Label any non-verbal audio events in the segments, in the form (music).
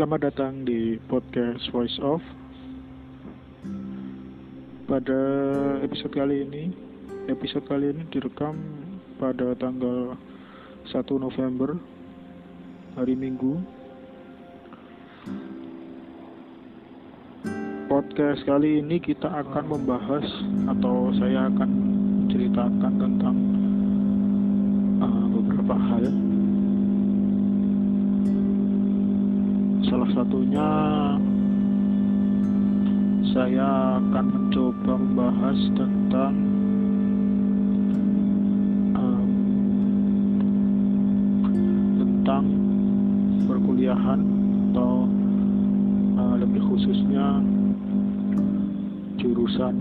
Selamat datang di podcast Voice Off. Pada episode kali ini, episode kali ini direkam pada tanggal 1 November hari Minggu. Podcast kali ini kita akan membahas atau saya akan menceritakan tentang saya akan mencoba membahas tentang um, tentang perkuliahan atau uh, lebih khususnya jurusan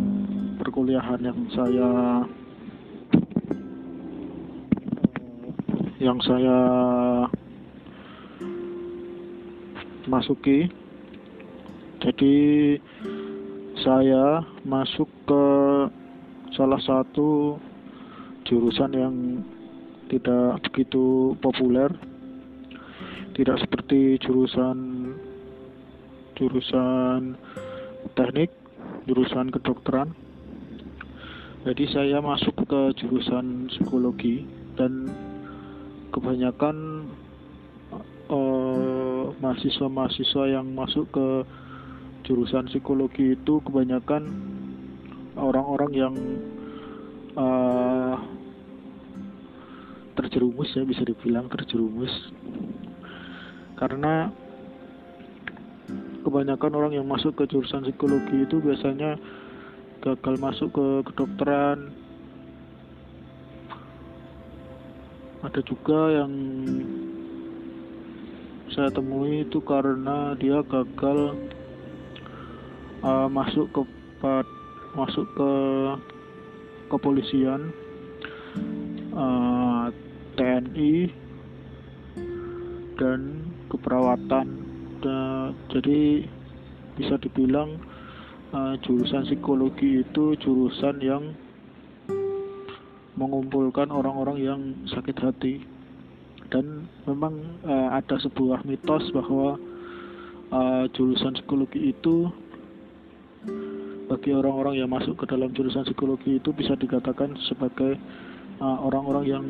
perkuliahan yang saya yang saya masuki. Jadi saya masuk ke salah satu jurusan yang tidak begitu populer tidak seperti jurusan jurusan teknik jurusan kedokteran. Jadi saya masuk ke jurusan psikologi dan kebanyakan uh, mahasiswa-mahasiswa yang masuk ke jurusan psikologi itu kebanyakan orang-orang yang uh, terjerumus ya bisa dibilang terjerumus. Karena kebanyakan orang yang masuk ke jurusan psikologi itu biasanya gagal masuk ke kedokteran. Ada juga yang saya temui itu karena dia gagal uh, masuk ke masuk ke kepolisian uh, TNI dan keperawatan. Dan jadi bisa dibilang uh, jurusan psikologi itu jurusan yang mengumpulkan orang-orang yang sakit hati. Dan memang uh, ada sebuah mitos bahwa uh, jurusan psikologi itu bagi orang-orang yang masuk ke dalam jurusan psikologi itu bisa dikatakan sebagai orang-orang uh, yang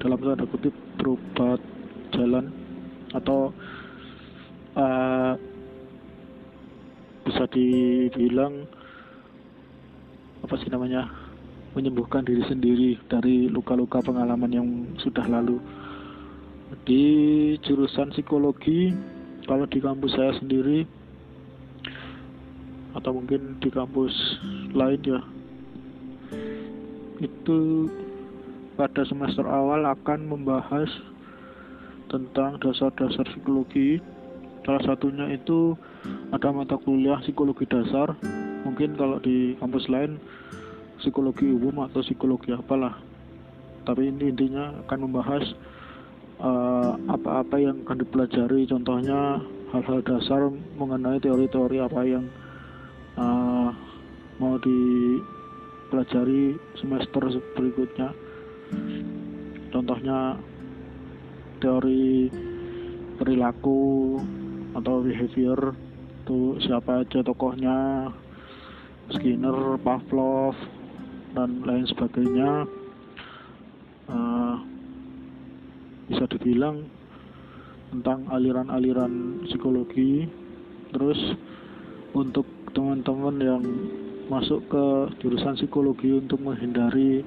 dalam tanda kutip berobat jalan atau uh, bisa dibilang apa sih namanya menyembuhkan diri sendiri dari luka-luka pengalaman yang sudah lalu. Di jurusan psikologi kalau di kampus saya sendiri atau mungkin di kampus lain ya. Itu pada semester awal akan membahas tentang dasar-dasar psikologi. Salah satunya itu ada mata kuliah psikologi dasar. Mungkin kalau di kampus lain psikologi umum atau psikologi apalah. Tapi ini intinya akan membahas Eh, apa-apa uh, yang akan dipelajari. Contohnya hal-hal dasar mengenai teori-teori apa yang uh, mau dipelajari semester berikutnya. Contohnya teori perilaku atau behavior itu siapa aja tokohnya Skinner, Pavlov dan lain sebagainya. Uh, bisa dibilang tentang aliran-aliran psikologi. Terus untuk teman-teman yang masuk ke jurusan psikologi untuk menghindari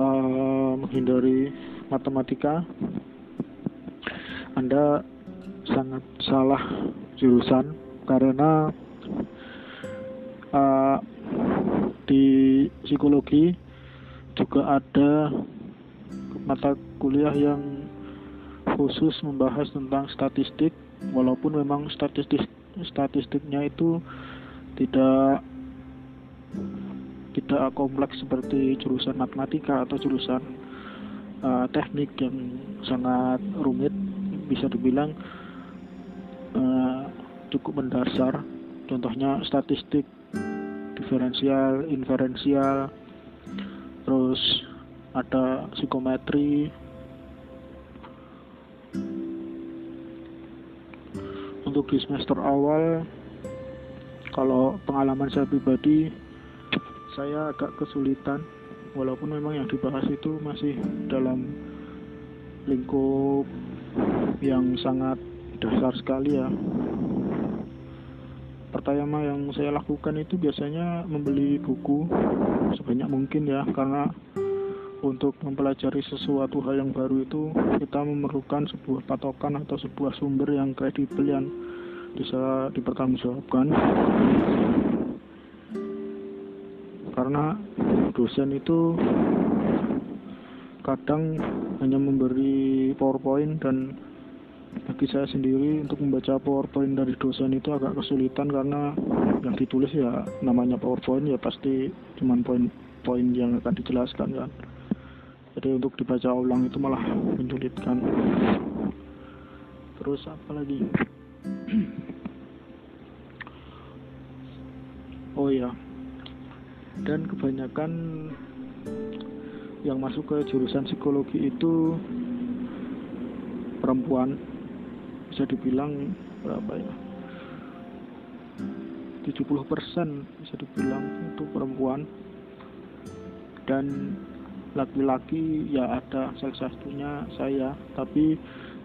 uh, menghindari matematika Anda sangat salah jurusan karena uh, di psikologi juga ada mata kuliah yang khusus membahas tentang statistik walaupun memang statistik statistiknya itu tidak tidak kompleks seperti jurusan matematika atau jurusan uh, teknik yang sangat rumit bisa dibilang uh, cukup mendasar. Contohnya statistik diferensial inferensial terus ada psikometri untuk di semester awal kalau pengalaman saya pribadi saya agak kesulitan. Walaupun memang yang dibahas itu masih dalam lingkup yang sangat dasar sekali ya. Pertama yang saya lakukan itu biasanya membeli buku sebanyak mungkin ya karena untuk mempelajari sesuatu hal yang baru itu kita memerlukan sebuah patokan atau sebuah sumber yang kredibel yang bisa dipertanggungjawabkan. Karena dosen itu kadang hanya memberi powerpoint dan bagi saya sendiri untuk membaca powerpoint dari dosen itu agak kesulitan karena yang ditulis ya namanya powerpoint ya pasti cuma poin-poin yang akan dijelaskan kan jadi untuk dibaca ulang itu malah menyulitkan. Terus apa lagi? (clears throat) Oh ya dan kebanyakan yang masuk ke jurusan psikologi itu perempuan. Bisa dibilang berapa ya? 70% bisa dibilang itu perempuan. Dan laki-laki ya ada salah satunya saya tapi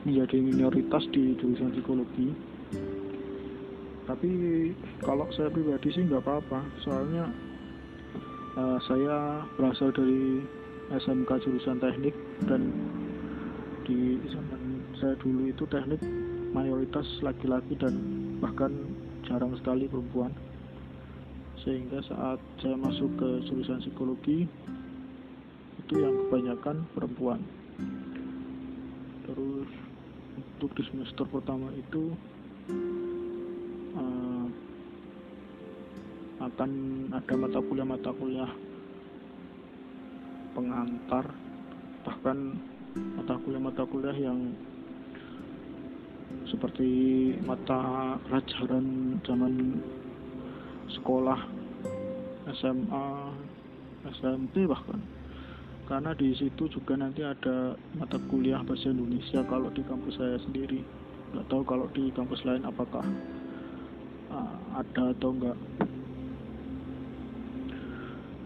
menjadi minoritas di jurusan psikologi. Tapi kalau saya pribadi sih nggak apa-apa soalnya uh, saya berasal dari SMK jurusan teknik dan di zaman saya dulu itu teknik mayoritas laki-laki dan bahkan jarang sekali perempuan. Sehingga saat saya masuk ke jurusan psikologi itu yang kebanyakan perempuan. Terus untuk di semester pertama itu uh, akan ada mata kuliah mata kuliah pengantar bahkan mata kuliah mata kuliah yang seperti mata pelajaran zaman sekolah SMA SMP bahkan karena di situ juga nanti ada mata kuliah bahasa Indonesia kalau di kampus saya sendiri. Nggak tahu kalau di kampus lain apakah uh, ada atau enggak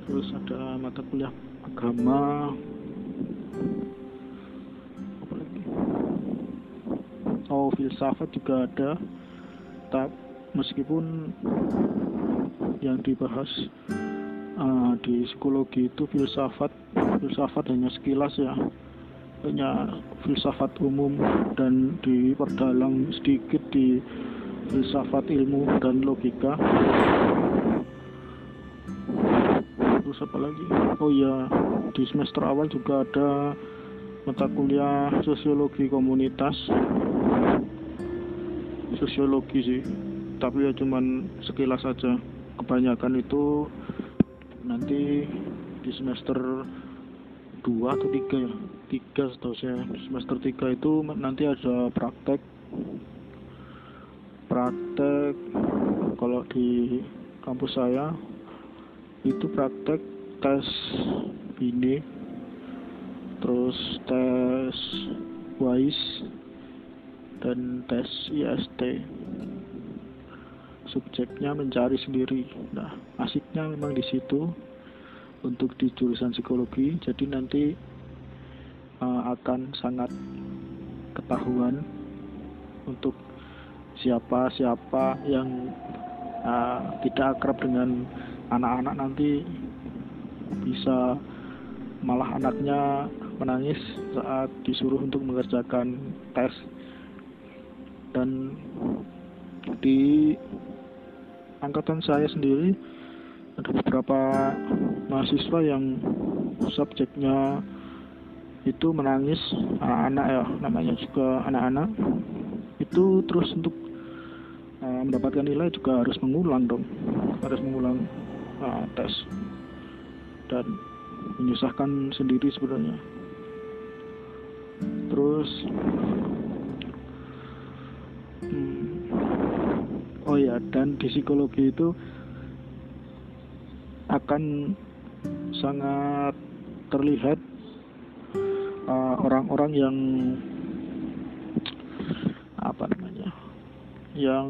terus ada mata kuliah agama. Oh filsafat juga ada. Tak meskipun yang dibahas uh, di psikologi itu filsafat filsafat hanya sekilas ya. Hanya filsafat umum dan diperdalam sedikit di filsafat ilmu dan logika. Terus apa lagi? Oh ya di semester awal juga ada mata kuliah sosiologi komunitas. Sosiologi sih tapi ya cuman sekilas saja kebanyakan itu nanti di semester dua atau tiga ya. Tiga setahu saya. Semester tiga itu nanti ada praktek. Praktek kalau di kampus saya itu praktek tes ini terus tes WISE dan tes IST subjeknya mencari sendiri. Nah asiknya memang di situ untuk di jurusan psikologi. Jadi nanti uh, akan sangat ketahuan untuk siapa siapa yang uh, tidak akrab dengan anak-anak nanti bisa malah anaknya menangis saat disuruh untuk mengerjakan tes. Dan di angkatan saya sendiri ada beberapa mahasiswa yang subjeknya itu menangis anak-anak ya namanya juga anak-anak. Itu terus untuk uh, mendapatkan nilai juga harus mengulang dong harus mengulang uh, tes dan menyusahkan sendiri sebenarnya. Terus oh ya dan di psikologi itu akan sangat terlihat uh, orang-orang uh, yang apa namanya yang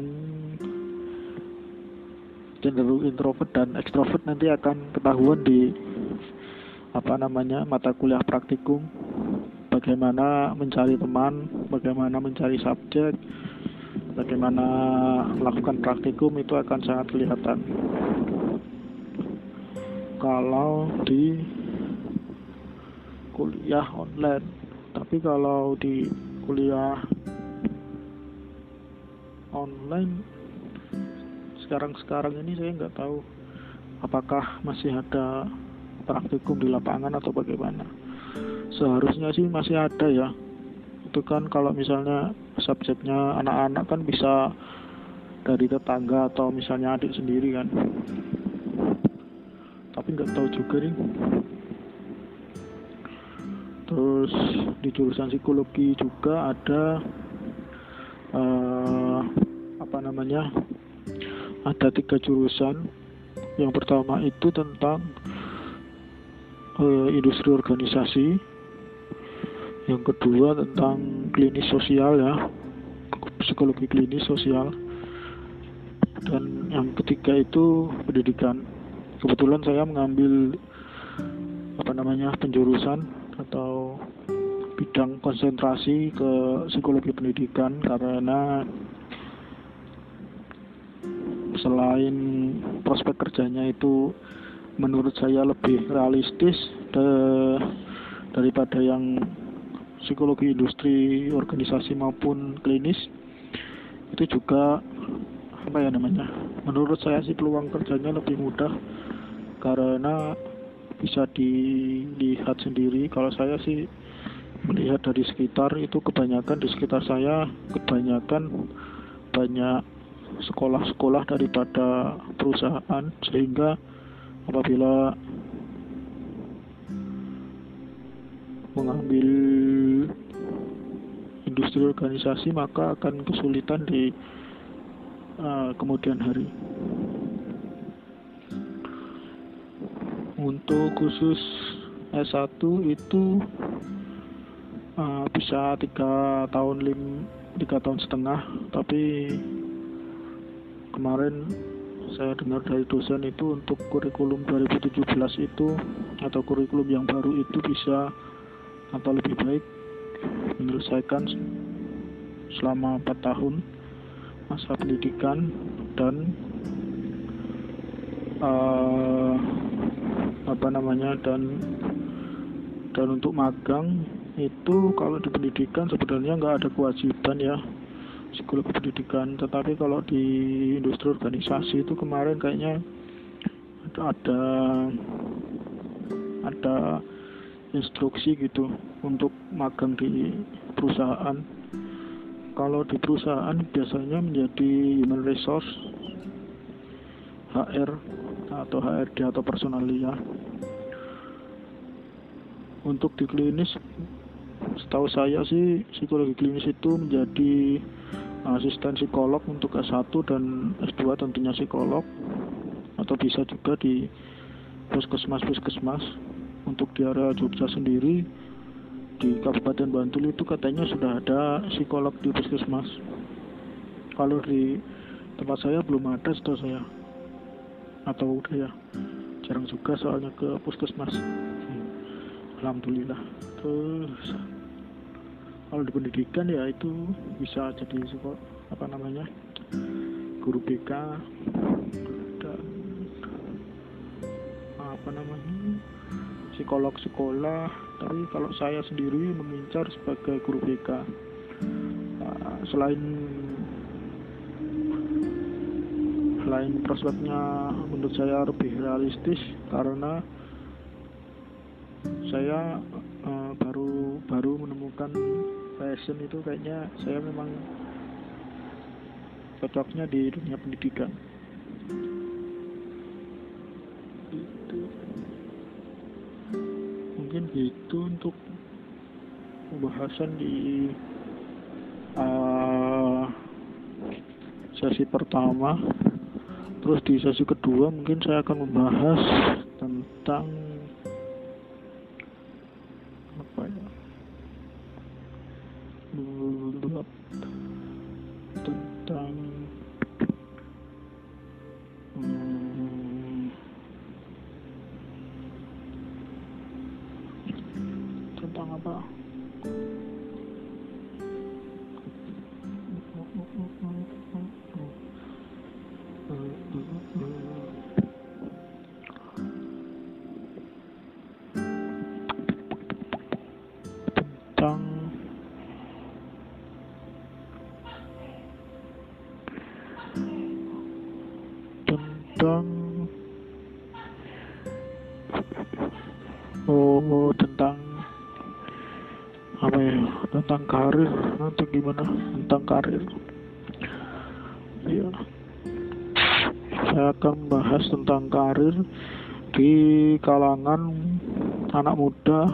cenderung introvert dan ekstrovert nanti akan ketahuan di apa namanya mata kuliah praktikum. Bagaimana mencari teman bagaimana mencari subjek bagaimana melakukan praktikum itu akan sangat kelihatan. Kalau di kuliah online tapi kalau di kuliah online sekarang-sekarang ini saya nggak tahu apakah masih ada praktikum di lapangan atau bagaimana. Seharusnya sih masih ada ya itu kan kalau misalnya subjeknya anak-anak kan bisa dari tetangga atau misalnya adik sendiri kan. Tapi nggak tahu juga nih. Terus di jurusan psikologi juga ada uh, apa namanya ada tiga jurusan. Yang pertama itu tentang uh, industri organisasi yang kedua tentang klinis sosial ya. Psikologi klinis sosial. Dan yang ketiga itu pendidikan. Kebetulan saya mengambil apa namanya penjurusan atau bidang konsentrasi ke psikologi pendidikan karena selain prospek kerjanya itu menurut saya lebih realistis de, daripada yang psikologi industri organisasi maupun klinis itu juga apa ya namanya menurut saya sih peluang kerjanya lebih mudah karena bisa dilihat sendiri. Kalau saya sih melihat dari sekitar itu kebanyakan di sekitar saya kebanyakan banyak sekolah-sekolah daripada perusahaan sehingga apabila mengambil industri organisasi maka akan kesulitan di uh, kemudian hari. Untuk khusus S1 itu uh, bisa tiga tahun lim tiga tahun setengah tapi kemarin saya dengar dari dosen itu untuk kurikulum 2017 itu atau kurikulum yang baru itu bisa atau lebih baik menyelesaikan selama 4 tahun masa pendidikan dan uh, apa namanya dan dan untuk magang itu kalau di pendidikan sebenarnya nggak ada kewajiban ya psikologi pendidikan. Tetapi kalau di industri organisasi itu kemarin kayaknya ada ada instruksi gitu untuk magang di perusahaan. Kalau di perusahaan biasanya menjadi human resource HR atau HRD atau personalia untuk di klinis setahu saya sih psikologi klinis itu menjadi asisten psikolog untuk S1 dan S2 tentunya psikolog atau bisa juga di puskesmas-puskesmas untuk di area Jogja sendiri di Kabupaten Bantul itu katanya sudah ada psikolog di puskesmas. Kalau di tempat saya belum ada setahu saya. Atau udah ya jarang juga soalnya ke puskesmas. Hmm. Alhamdulillah. Terus kalau di pendidikan ya itu bisa jadi apa namanya guru BK psikolog sekolah tapi kalau saya sendiri mengincar sebagai guru BK uh, selain selain prospeknya menurut saya lebih realistis karena saya uh, baru baru menemukan passion itu kayaknya saya memang cocoknya di dunia pendidikan untuk pembahasan di uh, sesi pertama. Terus di sesi kedua mungkin saya akan membahas tentang apa ya gimana tentang karir. Ya saya akan membahas tentang karir di kalangan anak muda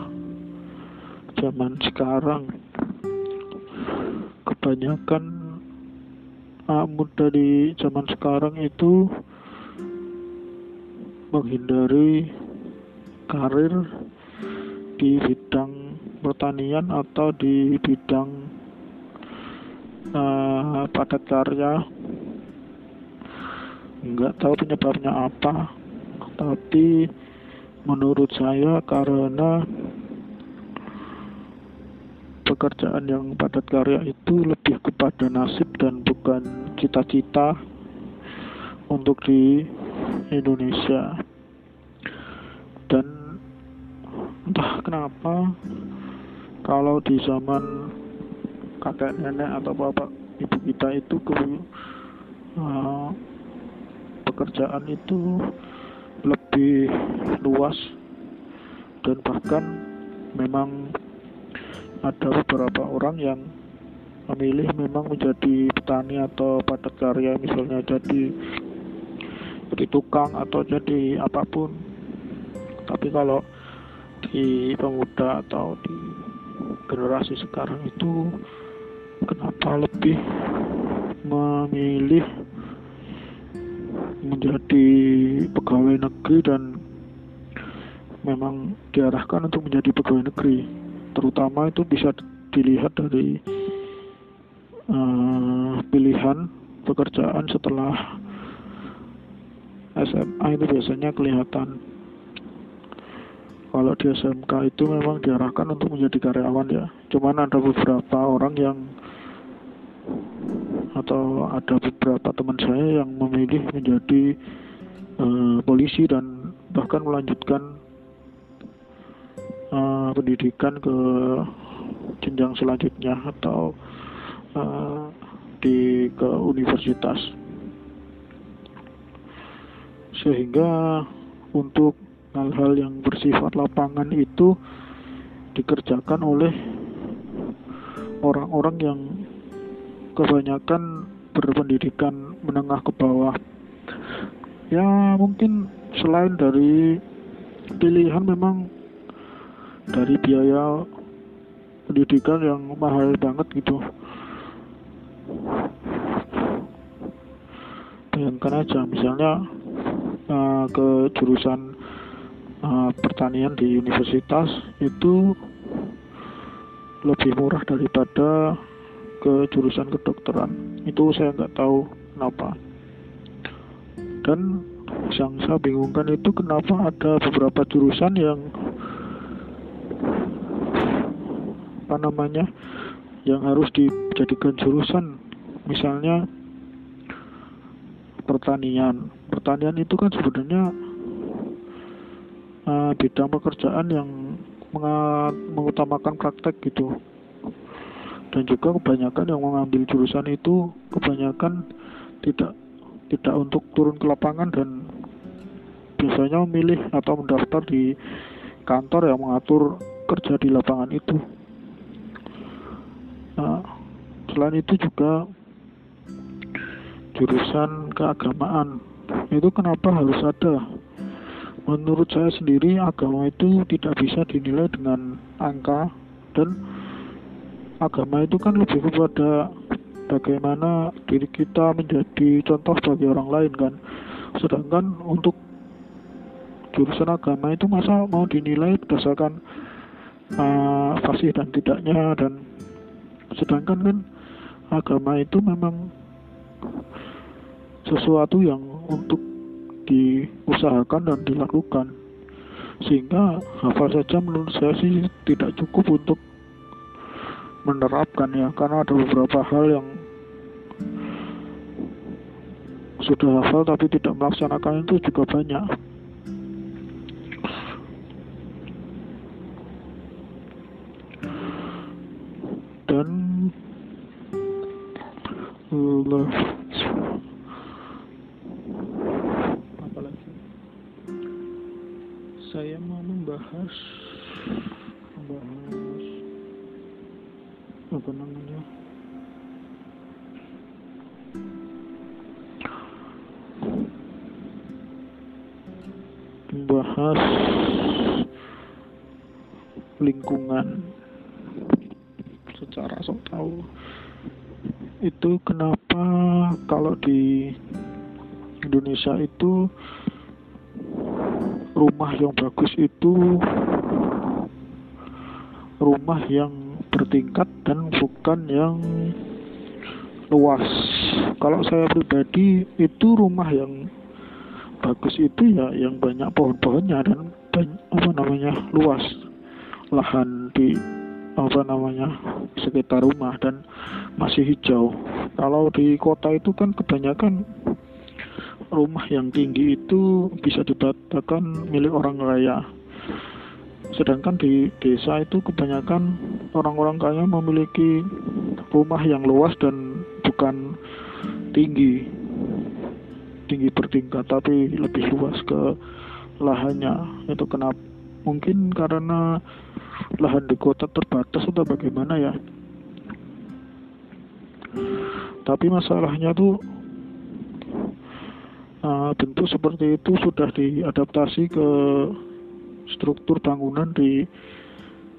zaman sekarang. Kebanyakan anak muda di zaman sekarang itu menghindari karir di bidang pertanian atau di bidang uh, padat karya nggak tahu penyebabnya apa. Tapi menurut saya karena pekerjaan yang padat karya itu lebih kepada nasib dan bukan cita-cita untuk di Indonesia. Dan entah kenapa kalau di zaman kakek nenek atau bapak ibu kita itu ke uh, pekerjaan itu lebih luas dan bahkan memang ada beberapa orang yang memilih memang menjadi petani atau padat karya misalnya jadi jadi tukang atau jadi apa pun. Tapi kalau di pemuda atau di generasi sekarang itu kenapa lebih memilih menjadi pegawai negeri dan memang diarahkan untuk menjadi pegawai negeri? Terutama itu bisa dilihat dari uh, pilihan pekerjaan setelah SMA itu biasanya kelihatan kalau di SMK itu memang diarahkan untuk menjadi karyawan ya. Cuman ada beberapa orang yang atau ada beberapa teman saya yang memilih menjadi uh, polisi dan bahkan melanjutkan uh, pendidikan ke jenjang selanjutnya atau uh, di ke universitas. Sehingga untuk hal-hal yang bersifat lapangan itu dikerjakan oleh orang-orang yang kebanyakan berpendidikan menengah ke bawah. Ya mungkin selain dari pilihan memang dari biaya pendidikan yang mahal banget gitu. Bayangkan aja misalnya uh, ke jurusan uh, pertanian di universitas itu lebih murah daripada ke jurusan kedokteran. Itu saya nggak tahu kenapa. Dan yang saya bingungkan itu kenapa ada beberapa jurusan yang apa namanya yang harus dijadikan jurusan. Misalnya pertanian. Pertanian itu kan sebenarnya uh, bidang pekerjaan yang mengutamakan praktek gitu. Dan juga kebanyakan yang mengambil jurusan itu kebanyakan tidak tidak untuk turun ke lapangan dan biasanya memilih atau mendaftar di kantor yang mengatur kerja di lapangan itu. Nah, selain itu juga jurusan keagamaan. Itu kenapa harus ada? Menurut saya sendiri agama itu tidak bisa dinilai dengan angka dan agama itu kan lebih kepada bagaimana diri kita menjadi contoh bagi orang lain kan. Sedangkan untuk jurusan agama itu masa mau dinilai berdasarkan uh, fasih dan tidaknya dan sedangkan kan agama itu memang sesuatu yang untuk diusahakan dan dilakukan. Sehingga hafal saja menurut saya sih tidak cukup untuk menerapkan ya karena ada beberapa hal yang sudah hafal tapi tidak melaksanakan itu juga banyak. Dan Allah membahas lingkungan. Secara sok tahu. Itu kenapa kalau di Indonesia itu rumah yang bagus itu rumah yang bertingkat dan bukan yang luas. Kalau saya pribadi itu rumah yang bagus itu ya yang banyak pohon-pohonnya dan banyak, apa namanya luas lahan di apa namanya sekitar rumah dan masih hijau. Kalau di kota itu kan kebanyakan rumah yang tinggi itu bisa dikatakan milik orang kaya. Sedangkan di desa itu kebanyakan orang-orang kaya memiliki rumah yang luas dan bukan tinggi tinggi bertingkat tapi lebih luas ke lahannya. Itu kenapa? Mungkin karena lahan di kota terbatas atau bagaimana ya? Tapi masalahnya tuh uh, bentuk seperti itu sudah diadaptasi ke struktur bangunan di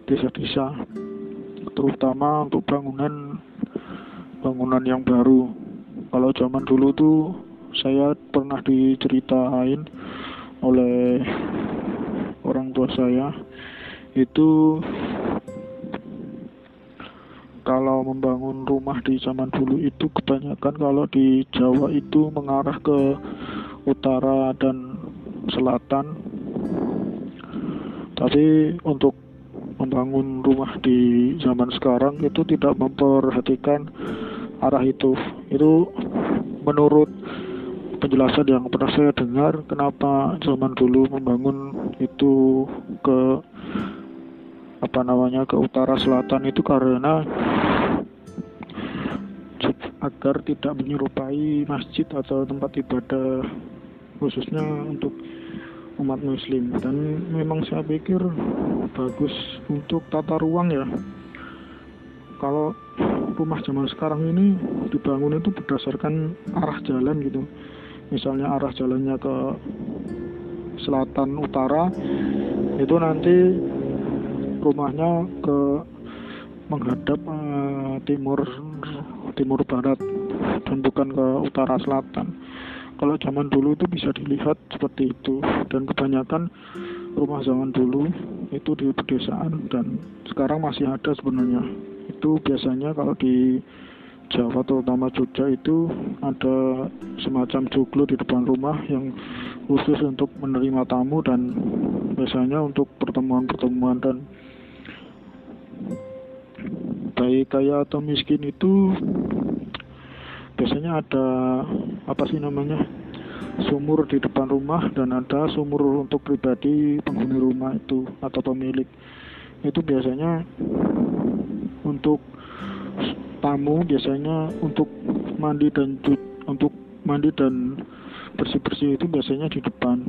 desa-desa terutama untuk bangunan bangunan yang baru. Kalau zaman dulu tuh saya pernah diceritain oleh orang tua saya itu kalau membangun rumah di zaman dulu itu kebanyakan kalau di Jawa itu mengarah ke utara dan selatan. Tapi untuk membangun rumah di zaman sekarang itu tidak memperhatikan arah itu. Itu menurut penjelasan yang pernah saya dengar kenapa zaman dulu membangun itu ke apa namanya ke utara selatan itu karena agar tidak menyerupai masjid atau tempat ibadah khususnya untuk umat muslim. Dan memang saya pikir bagus untuk tata ruang ya. Kalau rumah zaman sekarang ini dibangun itu berdasarkan arah jalan gitu misalnya arah jalannya ke selatan utara itu nanti rumahnya ke menghadap uh, timur timur barat dan bukan ke utara selatan. Kalau zaman dulu itu bisa dilihat seperti itu dan kebanyakan rumah zaman dulu itu di pedesaan dan sekarang masih ada sebenarnya. Itu biasanya kalau di Jawa terutama Jogja itu ada semacam joglo di depan rumah yang khusus untuk menerima tamu dan biasanya untuk pertemuan-pertemuan dan baik kaya atau miskin itu biasanya ada apa sih namanya sumur di depan rumah dan ada sumur untuk pribadi penghuni rumah itu atau pemilik. Itu biasanya untuk tamu biasanya untuk mandi dan untuk mandi dan bersih-bersih itu biasanya di depan.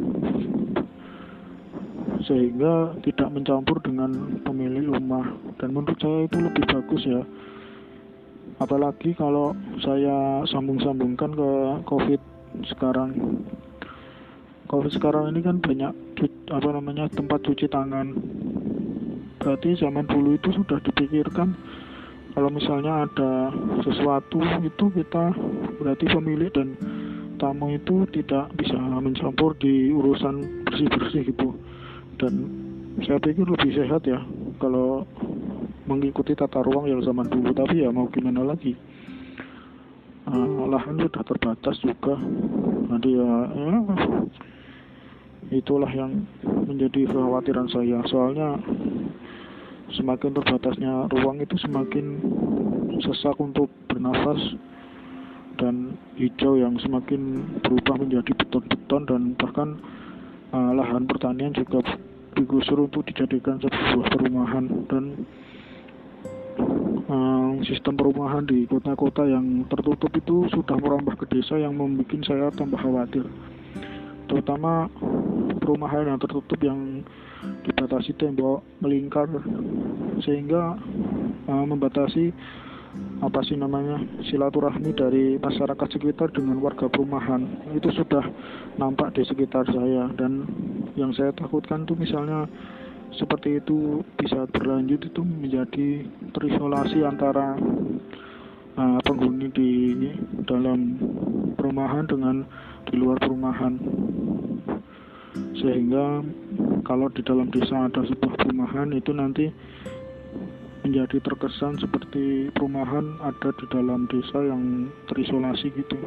Sehingga tidak mencampur dengan pemilik rumah. Dan menurut saya itu lebih bagus ya. Apalagi kalau saya sambung-sambungkan ke covid sekarang. Covid sekarang ini kan banyak apa namanya tempat cuci tangan. Berarti zaman dulu itu sudah dipikirkan kalau misalnya ada sesuatu itu kita berarti pemilik dan tamu itu tidak bisa mencampur di urusan bersih-bersih gitu. Dan saya pikir lebih sehat ya kalau mengikuti tata ruang yang zaman dulu. Tapi ya mau gimana lagi? Uh, lahan sudah terbatas juga. Nanti ya, ya itulah yang menjadi kekhawatiran saya. Soalnya semakin terbatasnya ruang itu semakin sesak untuk bernafas dan hijau yang semakin berubah menjadi beton-beton dan bahkan uh, lahan pertanian juga digusur untuk dijadikan sebuah perumahan dan uh, sistem perumahan di kota-kota yang tertutup itu sudah merambah ke desa yang membuat saya tambah khawatir. Terutama perumahan yang tertutup yang dibatasi tembok melingkar sehingga uh, membatasi apa sih namanya silaturahmi dari masyarakat sekitar dengan warga perumahan. Itu sudah nampak di sekitar saya dan yang saya takutkan tuh misalnya seperti itu bisa berlanjut itu menjadi terisolasi antara uh, penghuni di dalam perumahan dengan di luar perumahan sehingga kalau di dalam desa ada sebuah perumahan itu nanti menjadi terkesan seperti perumahan ada di dalam desa yang terisolasi gitu.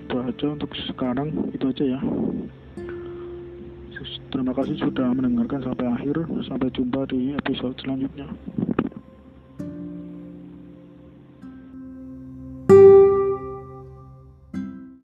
Itu aja untuk sekarang itu aja ya. Terima kasih sudah mendengarkan sampai akhir. Sampai jumpa di episode selanjutnya